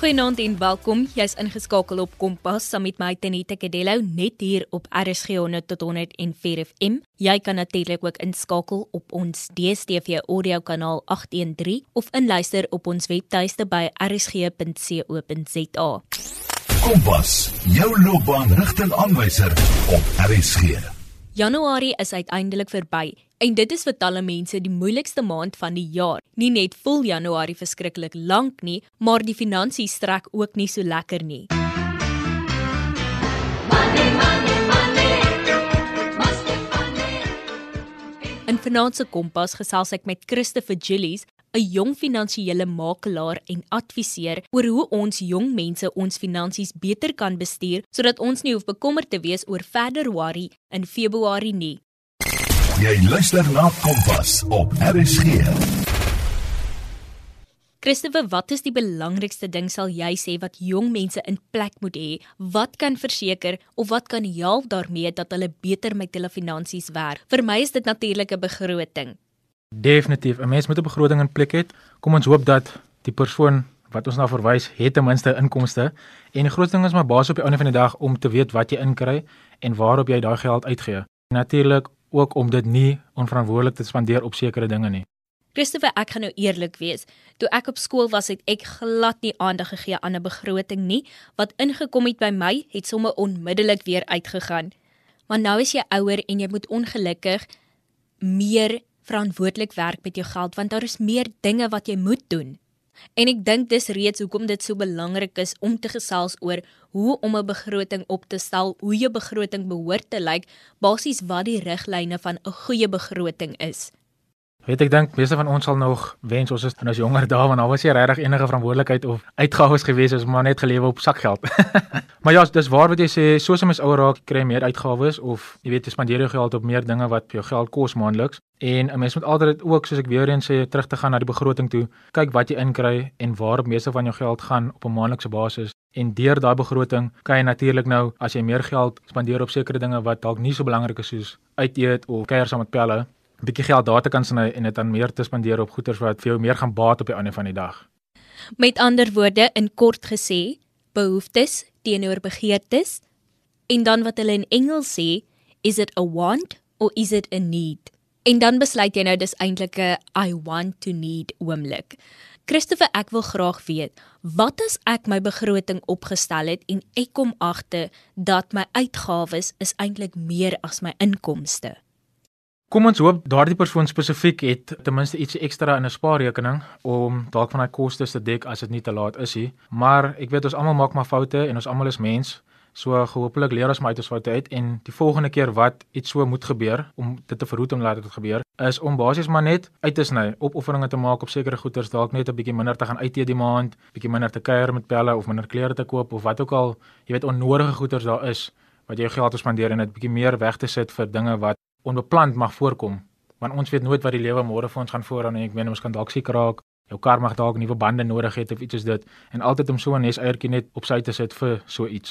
Goeienaand en welkom. Jy's ingeskakel op Kompas saam met my Tenita Kadello net hier op RSG 100 tot 104 FM. Jy kan natuurlik ook inskakel op ons DStv audio kanaal 813 of inluister op ons webtuiste by rsg.co.za. Kompas, jou loopbaanrigtingaanwyser op RSG. Januarie is uiteindelik verby en dit is vir talle mense die moeilikste maand van die jaar. Nie net voel Januarie verskriklik lank nie, maar die finansies trek ook nie so lekker nie. Money, money, money. In Finansie Kompas gesels ek met Christopher Gillies, 'n jong finansiële makelaar en adviseur oor hoe ons jong mense ons finansies beter kan bestuur sodat ons nie hoef bekommerd te wees oor Februarie en Februarie nie. Jy luister na Kompas op RSG. Christoffel, wat is die belangrikste ding sal jy sê wat jong mense in plek moet hê? Wat kan verseker of wat kan help daarmee dat hulle beter met hulle finansies werk? Vir my is dit natuurlik 'n begroting. Definitief. 'n Mens moet 'n begroting in plek hê. Kom ons hoop dat die persoon wat ons na verwys, het ten minste inkomste. En die grootste ding is maar basies op die einde van die dag om te weet wat jy inkry en waarop jy daai geld uitgee. Natuurlik ook om dit nie onverantwoordelik te spandeer op sekere dinge nie. Christopher, ek gaan nou eerlik wees. Toe ek op skool was, het ek glad nie aandag gegee aan 'n begroting nie. Wat ingekom het by my, het sommer onmiddellik weer uitgegaan. Maar nou is jy ouer en jy moet ongelukkig meer verantwoordelik werk met jou geld want daar is meer dinge wat jy moet doen. En ek dink dis reeds hoekom dit so belangrik is om te gesels oor hoe om 'n begroting op te stel, hoe jou begroting behoort te lyk, basies wat die riglyne van 'n goeie begroting is. Weet ek dink meeste van ons sal nog wens ons is in ons jonger dae want daar was nie regtig enige verantwoordelikheid of uitgawes gewees as maar net gelewe op sakgeld. maar ja, dis waar wat jy sê, soos om ons ouer raak, kry meer uitgawes of jy weet jy spandeer jou geld op meer dinge wat jou geld kos maandeliks. En 'n mens moet altyd ook soos ek weer eens sê, terug te gaan na die begroting toe, kyk wat jy inkry en waar op meeste van jou geld gaan op 'n maandelikse basis. En deur daai begroting kan jy natuurlik nou as jy meer geld spandeer op sekere dinge wat dalk nie so belangrik is soos uit eet of kuier saam met pelle 'n bietjie geld daar te kan sny en dit dan meer te spandeer op goederes wat vir jou meer gaan baat op die einde van die dag. Met ander woorde, in kort gesê, behoeftes teenoor begeertes en dan wat hulle in Engels sê, is it a want or is it a need? En dan besluit jy nou dis eintlik 'n I want to need oomblik. Christoffel, ek wil graag weet, wat as ek my begroting opgestel het en ek kom agter dat my uitgawes is eintlik meer as my inkomste? Kom ons hoop daardie persoon spesifiek het ten minste iets ekstra in 'n spaarrekening om dalk van daai kostes te dek as dit nie te laat is nie. Maar ek weet ons almal maak maar foute en ons almal is mens. So hopelik leer ons maar uit ons foute uit en die volgende keer wat iets so moet gebeur om dit te verhoed om laat dit gebeur, is om basies maar net uit te sny, opofferinge te maak op sekere goederes, dalk net 'n bietjie minder te gaan uit eet die maand, bietjie minder te kuier met pelle of minder klere te koop of wat ook al, jy weet onnodige goederes daar is wat jy geld spandeer en dit bietjie meer weg te sit vir dinge wat onbepland mag voorkom want ons weet nooit wat die lewe môre vir ons gaan vooraan en ek meen ons kan dalk siek raak jou kar mag dalk nuwe bande nodig hê of iets soos dit en altyd om so 'n nes eiertjie net op sy te sit vir so iets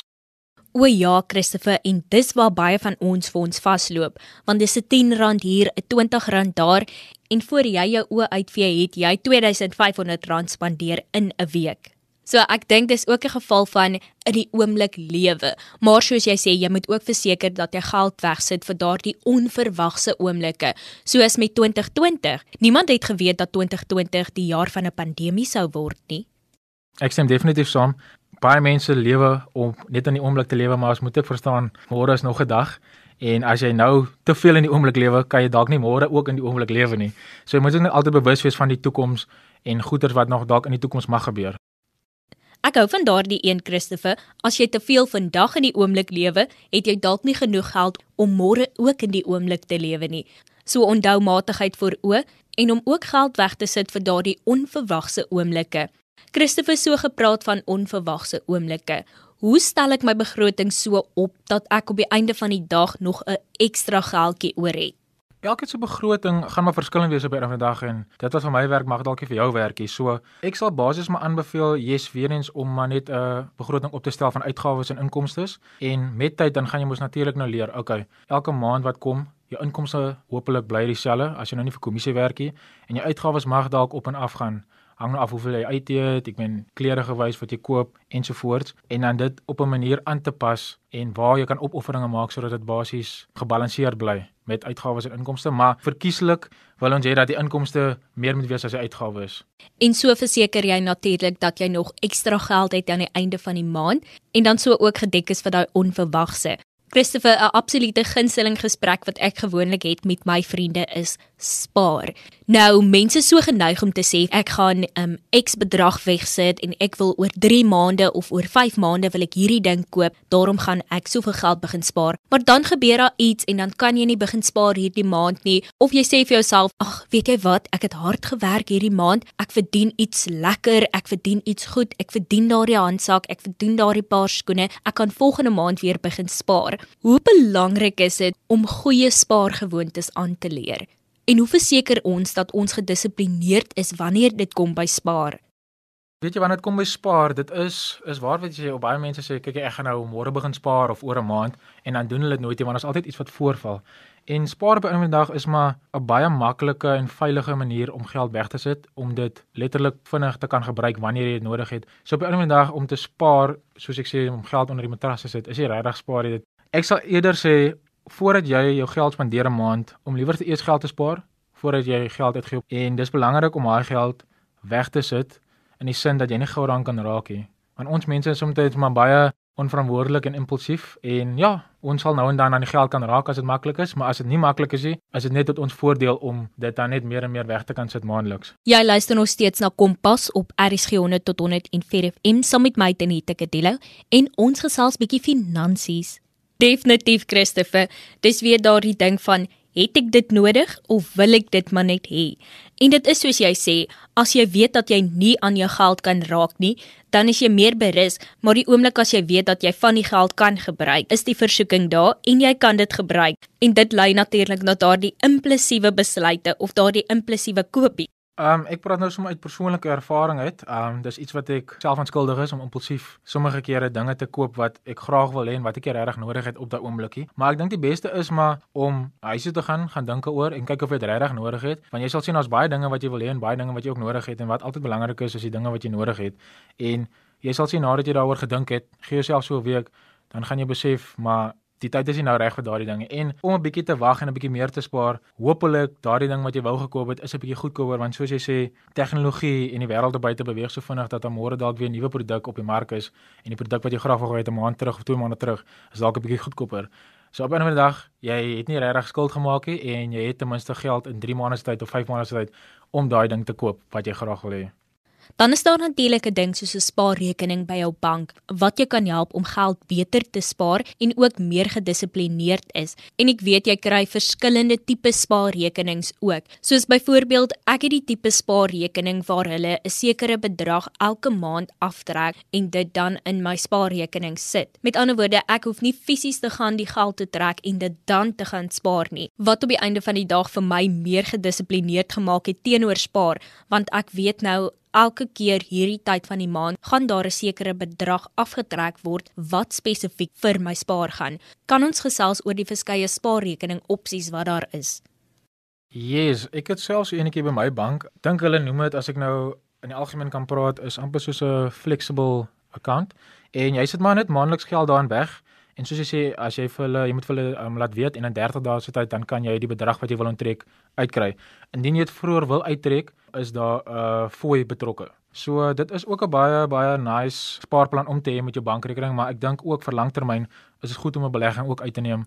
O ja, Christopher, en dis waar baie van ons vir ons vasloop, want dis 'n R10 hier, 'n R20 daar en voor jy jou oë uitvee, het jy R2500 spandeer in 'n week. So ek dink dis ook 'n geval van in die oomblik lewe. Maar soos jy sê, jy moet ook verseker dat jy geld wegsit vir daardie onverwagse oomblikke, soos met 2020. Niemand het geweet dat 2020 die jaar van 'n pandemie sou word nie. Ek stem definitief saam. Baie mense lewe om net in die oomblik te lewe, maar ons moet ook verstaan môre is nog 'n dag. En as jy nou te veel in die oomblik lewe, kan jy dalk nie môre ook in die oomblik lewe nie. So jy moet net altyd bewus wees van die toekoms en goeders wat nog dalk in die toekoms mag gebeur. Ek hou van daardie een Christoffel, as jy te veel vandag in die oomblik lewe, het jy dalk nie genoeg geld om môre ook in die oomblik te lewe nie. So onthou matigheid vir o en om ook geld weg te sit vir daardie onverwagse oomblikke. Christoffel so gepraat van onverwagse oomblikke. Hoe stel ek my begroting so op dat ek op die einde van die dag nog 'n ekstra geldjie oor het? Elke se begroting gaan maar verskillend wees op 'n dag en dit wat vir my werk mag dalk nie vir jou werk nie. So ek sal basies maar aanbeveel yes weer eens om maar net 'n uh, begroting op te stel van uitgawes en inkomste en met tyd dan gaan jy mos natuurlik nou leer. Okay, elke maand wat kom, jou inkomste hopelik bly dieselfde as jy nou nie vir kommissie werk nie en jou uitgawes mag dalk op en af gaan hang af hoeveel jy uiteet, ek meen klere gewys wat jy koop ensovoorts en dan dit op 'n manier aan te pas en waar jy kan opofferinge maak sodat dit basies gebalanseerd bly met uitgawes en inkomste, maar verkieslik wil ons hê dat die inkomste meer moet wees as die uitgawes. En so verseker jy natuurlik dat jy nog ekstra geld het aan die einde van die maand en dan so ook gedek is vir daai onverwagse. Christopher, 'n absolute gunsteling gesprek wat ek gewoonlik het met my vriende is spaar. Nou, mense so geneig om te sê ek gaan um X bedrag wegsit en ek wil oor 3 maande of oor 5 maande wil ek hierdie ding koop, daarom gaan ek soveel geld begin spaar. Maar dan gebeur daar iets en dan kan jy nie begin spaar hierdie maand nie of jy sê vir jouself, "Ag, weet jy wat? Ek het hard gewerk hierdie maand. Ek verdien iets lekker, ek verdien iets goed. Ek verdien daardie handsak, ek verdien daardie paar skoene. Ek kan volgende maand weer begin spaar." Hoe belangrik is dit om goeie spaargewoontes aan te leer? En hoe verseker ons dat ons gedissiplineerd is wanneer dit kom by spaar? Weet jy wanneer dit kom by spaar, dit is is waar wat jy sê, baie mense sê kyk ek gaan nou môre begin spaar of oor 'n maand en dan doen hulle dit nooit nie want daar's altyd iets wat voorval. En spaar op 'n ander dag is maar 'n baie maklike en veilige manier om geld weg te sit om dit letterlik vinnig te kan gebruik wanneer jy dit nodig het. So op 'n ander dag om te spaar, soos ek sê om geld onder die matras te sit, is jy regtig spaar dit Ek sal eerder sê voordat jy jou geld spandeer 'n maand om liewer te eers geld te spaar voordat jy geld uitgee en dis belangrik om daai geld weg te sit in die sin dat jy nie gou daaraan kan raak nie. Want ons mense is soms maar baie onverantwoordelik en impulsief en ja, ons sal nou en dan aan die geld kan raak as dit maklik is, maar as dit nie maklik is nie, is dit net tot ons voordeel om dit dan net meer en meer weg te kan sit maandeliks. Jy luister nog steeds na Kompas op RSG 100 tot 104 FM saam met my Tenita Kadelo en ons gesels bietjie finansies. Definitief Christopher, dis weer daardie ding van het ek dit nodig of wil ek dit maar net hê? En dit is soos jy sê, as jy weet dat jy nie aan jou geld kan raak nie, dan is jy meer berus, maar die oomblik as jy weet dat jy van die geld kan gebruik, is die versoeking daar en jy kan dit gebruik. En dit lei natuurlik na daardie impulsiewe besluite of daardie impulsiewe kopie. Ehm um, ek praat nou sommer uit persoonlike ervaring uit. Ehm um, dis iets wat ek self aanskuldig is om impulsief sommige kere dinge te koop wat ek graag wil hê en wat ek regtig nodig het op daai oomblikie. Maar ek dink die beste is maar om huis toe te gaan, gaan dink daaroor en kyk of jy dit regtig nodig het. Want jy sal sien daar's baie dinge wat jy wil hê en baie dinge wat jy ook nodig het en wat altyd belangrik is is die dinge wat jy nodig het. En jy sal sien nadat jy daaroor gedink het, gee jouself so 'n week, dan gaan jy besef maar die tyd is nie nou reg vir daardie dinge en om 'n bietjie te wag en 'n bietjie meer te spaar. Hoopelik daardie ding wat jy wou gekoop het is 'n bietjie goedkoper want soos jy sê, tegnologie en die wêreld te buite beweeg so vinnig dat môre dalk weer 'n nuwe produk op die mark is en die produk wat jy graag wou hê 'n maand terug of 2 maande terug is dalk 'n bietjie goedkoper. So op 'n ander dag, jy het nie regtig skuld gemaak nie en jy het ten minste geld in 3 maande se tyd of 5 maande se tyd om daai ding te koop wat jy graag wil hê. Dan is daar natuurlik 'n ding soos 'n spaarrekening by jou bank wat jou kan help om geld beter te spaar en ook meer gedissiplineerd is. En ek weet jy kry verskillende tipe spaarrekenings ook. Soos byvoorbeeld, ek het die tipe spaarrekening waar hulle 'n sekere bedrag elke maand aftrek en dit dan in my spaarrekening sit. Met ander woorde, ek hoef nie fisies te gaan die geld te trek en dit dan te gaan spaar nie. Wat op die einde van die dag vir my meer gedissiplineerd gemaak het teenoor spaar, want ek weet nou elke keer hierdie tyd van die maand gaan daar 'n sekere bedrag afgetrek word wat spesifiek vir my spaar gaan. Kan ons gesels oor die verskeie spaarrekening opsies wat daar is? Yes, ek het selfs eenetjie by my bank. Dink hulle noem dit as ek nou in die algemeen kan praat is amper soos 'n flexible account en jy sit maar net maandeliks geld daarin weg. En soos jy sê, as jy vir hulle, jy moet vir hulle um, laat weet en in 30 dae se tyd dan kan jy die bedrag wat jy wil onttrek uitkry. Indien jy dit vroeër wil uittrek, is daar 'n uh, fooi betrokke. So dit is ook 'n baie baie nice spaarplan om te hê met jou bankrekening, maar ek dink ook vir langtermyn is dit goed om 'n belegging ook uit te neem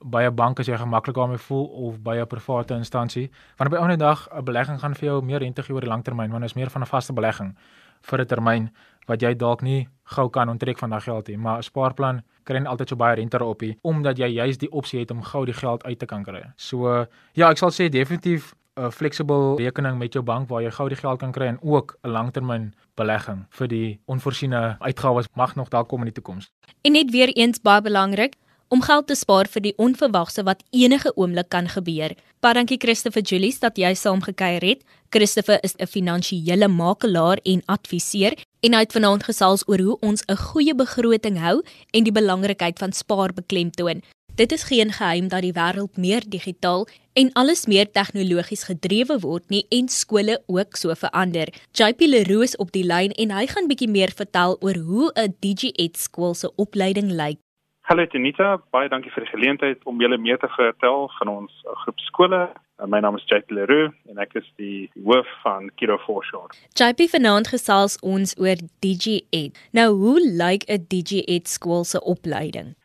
by 'n bank as jy gemaklik daarmee voel of by 'n private instansie. Want op 'n ander dag 'n belegging gaan vir jou meer rente gee oor die langtermyn, want dit is meer van 'n vaste belegging vir 'n termyn wat jy dalk nie gou kan onttrek van daai geld nie, maar 'n spaarplan kry nie altyd so baie rente daarop nie omdat jy juist die opsie het om gou die geld uit te kan kry. So ja, ek sal sê definitief 'n flexible rekening met jou bank waar jy gou die geld kan kry en ook 'n langtermyn belegging vir die onvoorsiene uitgawes mag nog dalk kom in die toekoms. En net weer eens baie belangrik, om geld te spaar vir die onverwagse wat enige oomblik kan gebeur. Baie dankie Christopher Julies dat jy saam gekuier het. Christopher is 'n finansiële makelaar en adviseur en hy het vanaand gesels oor hoe ons 'n goeie begroting hou en die belangrikheid van spaar beklemtoon. Dit is geen geheim dat die wêreld meer digitaal en alles meer tegnologies gedrewe word nie en skole ook so verander. JP Leroux is op die lyn en hy gaan bietjie meer vertel oor hoe 'n DigiEd skool se opleiding lyk. Hallo Tenita, baie dankie vir die geleentheid om julle meer te vertel van ons groep skole. Uh, my naam is JP Leroux en ek is die hoof van Kiro Foreshore. JP vanaand gesels ons oor DigiEd. Nou, hoe lyk 'n DigiEd skool se opleiding?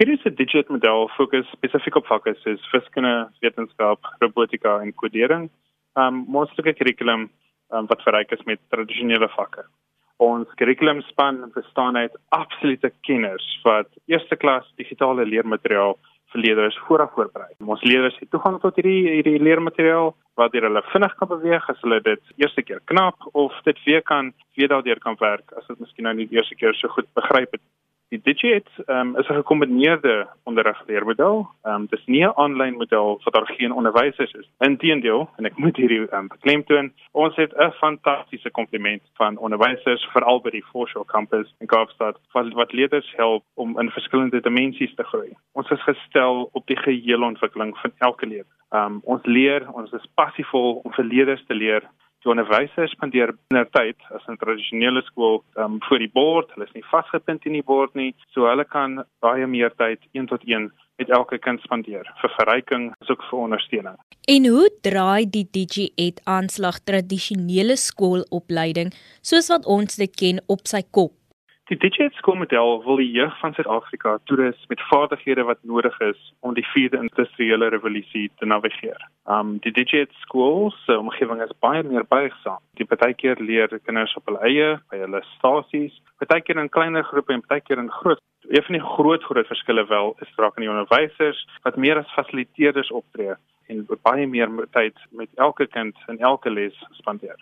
Hierdie digit model fokus spesifiek op vakke soos wiskunde, wetenskap, robotika en kodering. Um moontlike kurrikulum um, wat verryk is met tradisionele vakke. Ons kurrikulum span bestaan uit absolute kenners wat eerste klas digitale leermateriaal vir leerders vooraf voorberei. Ons leerders het toegang tot hierdie hierdie leermateriaal wat hulle vinnig kan beweeg as hulle dit eerste keer knap of dit weer kan weer daardeur kan werk as dit miskien nou nie die eerste keer so goed begryp het Die DigiEd um, is 'n gekombineerde onderrigleermodel. Ehm um, dis nie 'n aanlyn model vir daar geen onderwysers is. Inteendeel, en ek moet hierdie um, beklemtoon, ons het 'n fantastiese kompliment van onderwysers veral by die Foreshore Campus in Kaapstad wat wat leerders help om in verskillende dimensies te groei. Ons is gestel op die gehele ontwikkeling van elke. Ehm um, ons leer, ons is passievol om vir leerders te leer die onderwysers spandeer minder tyd as 'n tradisionele skool um, voor die bord. Hulle is nie vasgepind in die bord nie, so hulle kan baie meer tyd een tot een met elke kind spandeer vir verryking asook vir ondersteuning. En hoe draai die DigiEd aanslag tradisionele skoolopleiding soos wat ons dit ken op sy kop? Die DigiEd skoolmodel wil die jeug van Suid-Afrika toerus met vaardighede wat nodig is om die vierde industriële revolusie te navigeer. Um die DigiEd skool se omgewing is baie meer buigsaam. Die partykeer leer kinders op hulle eie, by hulle stasies, partykeer in kleiner groepe en partykeer in groot. Een van die groot groot verskille wel is raak aan die onderwysers wat meer as fasiliteerders optree en baie meer tyd met elke kind in elke les spandeer.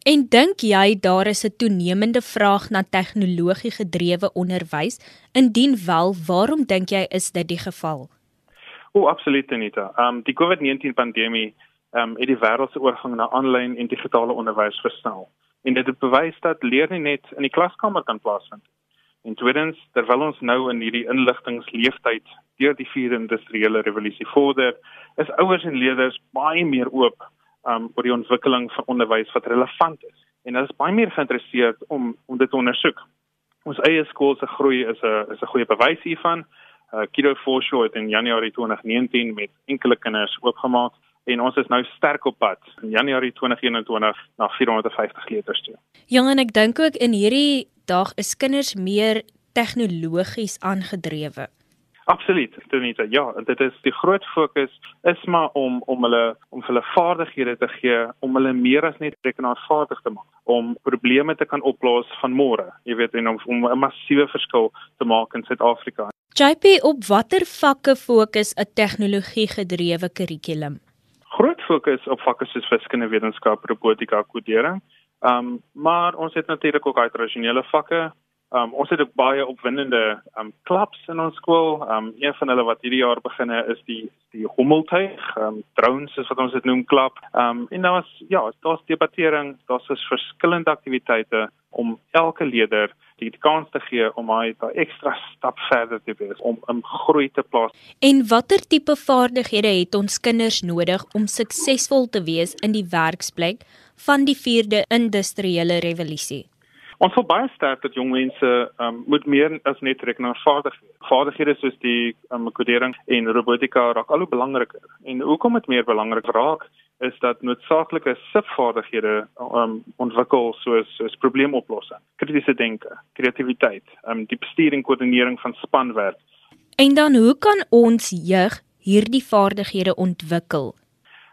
En dink jy daar is 'n toenemende vraag na tegnologie gedrewe onderwys? Indien wel, waarom dink jy is dit die geval? O, absoluut Anita. Ehm um, die COVID-19 pandemie ehm um, het die wêreld se oorgang na aanlyn en digitale onderwys versnel. En dit het bewys dat leer nie net in die klaskamer kan plaasvind. En tweedens, terwyl ons nou in hierdie inligtingleeftyd deur die vierde industriële revolusie vorder, is ouers en leerders baie meer oop um oor die ontwikkeling van onderwys wat relevant is. En hulle is baie meer geïnteresseerd om om dit te ondersoek. Ons eie skool se groei is 'n is 'n goeie bewys hiervan. Uh Kido Foreshore het in Januarie 2019 met enkele kinders oopgemaak en ons is nou sterk op pad in Januarie 2021 na 450 leerders toe. Ja, en ek dink ook in hierdie dag is kinders meer tegnologies aangedrewe. Absoluut, Tonita. Ja, dit is die groot fokus is maar om om hulle om hulle vaardighede te gee om hulle meer as net rekenaarvaardig te maak, om probleme te kan oplos van môre. Jy weet en om, om 'n massiewe verskil te maak in Suid-Afrika. JP, op watter vakke fokus 'n tegnologie-gedrewe kurrikulum? Groot fokus op vakke soos wiskunde, wetenskap, robotika, kodering. Ehm, um, maar ons het natuurlik ook uit tradisionele vakke Um ons het ook baie opwindende um klubs in ons skool. Um een van hulle wat hierdie jaar beginne is die die hommeltuig, um drones is wat ons dit noem klub. Um en daar's ja, daar's debattering, daar's vers verskillende aktiwiteite om elke leerder die kans te gee om hy 'n ekstra stap verder te wees om 'n groei te plaas. En watter tipe vaardighede het ons kinders nodig om suksesvol te wees in die werksplek van die 4de industriële revolusie? Ons wil baie sterk dat jong mense um, moet meer as net rekenaarvaardig wees. Vaardighede soos die um, kodering en robotika raak al hoe belangriker. En hoekom dit meer belangrik raak is dat noodsaaklike sifvaardighede um, ontwikkel soos soos probleemoplossing, kritiese denke, kreatiwiteit, um, die bestuur en koördinering van spanwerk. En dan hoe kan ons jeug hierdie vaardighede ontwikkel?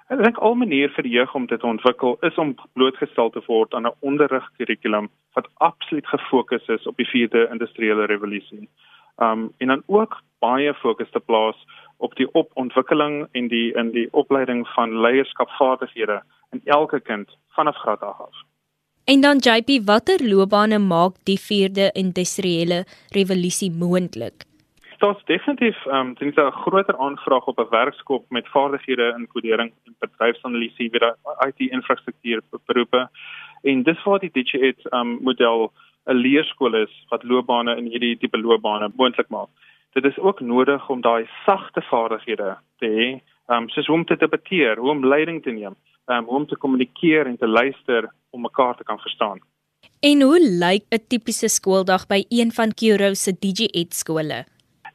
Ek dink al manier vir die jeug om dit te ontwikkel is om blootgestel te word aan 'n onderrigkurrikulum wat absoluut gefokus is op die vierde industriële revolusie. Um en dan ook baie fokus te plaas op die opontwikkeling en die in die opleiding van leierskapvaardighede in elke kind vanaf graad 8 af. En dan JP, watter loopbane maak die vierde industriële revolusie moontlik? Daar's definitief ehm um, dit is 'n groter aanvraag op 'n werkskop met vaardighede in kodering en bedryfsanalisie vir IT-infrastruktuur beroepe. En dis waar die DigiEd ehm um, model 'n leerskool is wat loopbane in hierdie tipe loopbane moontlik maak. dit is ook nodig om daai sagte vaardighede te hê, um, soos hoe om te debatteer, hoe om leiding te neem, um, hoe om te kommunikeer en te luister om mekaar te kan verstaan. En hoe lyk 'n tipiese skooldag by een van Kuro se DigiEd skole?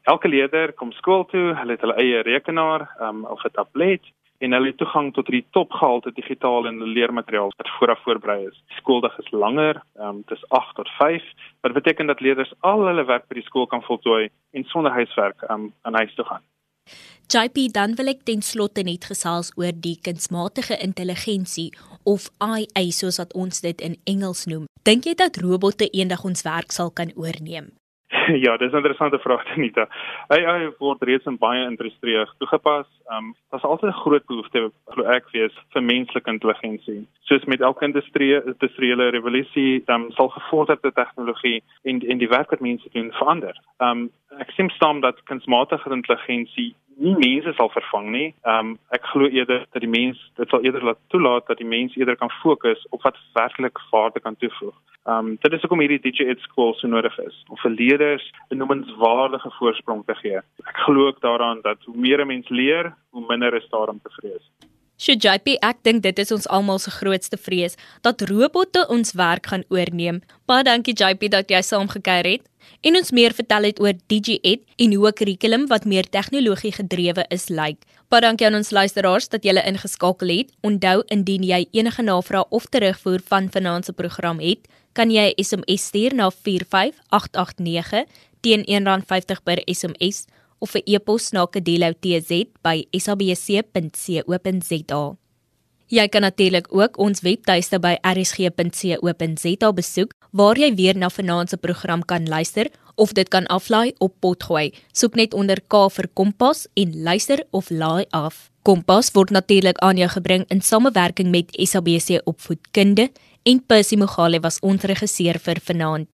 Elke leerder kom skool toe, hulle het hulle eie rekenaar um, of 'n tablet en hulle het toegang tot die topgehalte digitale en leermateriaal wat vooraf voorberei is. Skooldag is langer, um, dit is 8 tot 5, wat beteken dat leerders al hulle werk by die skool kan voltooi en sonder huiswerk um, aan huis toe gaan. JP dan wil ek ten slotte net gesels oor die kunsmatige intelligensie of AI soos wat ons dit in Engels noem. Dink jy dat robotte eendag ons werk sal kan oorneem? Ja, dis 'n interessante vraag, Anita. AI word reeds in baie industrieë toegepas. Ehm um, daar's altyd 'n groot behoefte glo ek wees vir menslike intelligensie. Soos met elke industrie, industriële revolusie, dan um, sal gevorderde tegnologie en en die werk wat mense doen verander. Ehm um, ek sien staan dat kunsmatige intelligensie nie mense sal vervang nie. Ehm um, ek glo eerder dat die mens dit sal eerder laat toelaat dat die mens eerder kan fokus op wat werklik waarde kan toevoeg. Ehm um, dit is hoekom hierdie DJ Ed skool so nodig is om vir leerders 'n noemenswaardige voorsprong te gee. Ek glo ook daaraan dat hoe meer 'n mens leer, hoe minder is daar om te vrees. Should JP ek dink dit is ons almal se grootste vrees dat robotte ons werk gaan oorneem. Baie dankie JP dat jy saamgekyker het en ons meer vertel het oor DigiEd en hoe 'n kurrikulum wat meer tegnologie gedrewe is lyk. Baie dankie aan ons luisteraars dat julle ingeskakel het. Onthou indien jy enige navrae of terugvoer van vanaand se program het, kan jy 'n SMS stuur na 45889 teen R1.50 per SMS of 'n e-pos na kedeloutz@sabc.co.za. Jy kan natuurlik ook ons webtuiste by rsg.co.za besoek waar jy weer na vanaand se program kan luister of dit kan aflaai op potgooi. Soek net onder K vir Kompas en luister of laai af. Kompas word natuurlik aan jou gebring in samewerking met SABC Opvoedkunde en Percy Mogale was ons regisseur vir vanaand.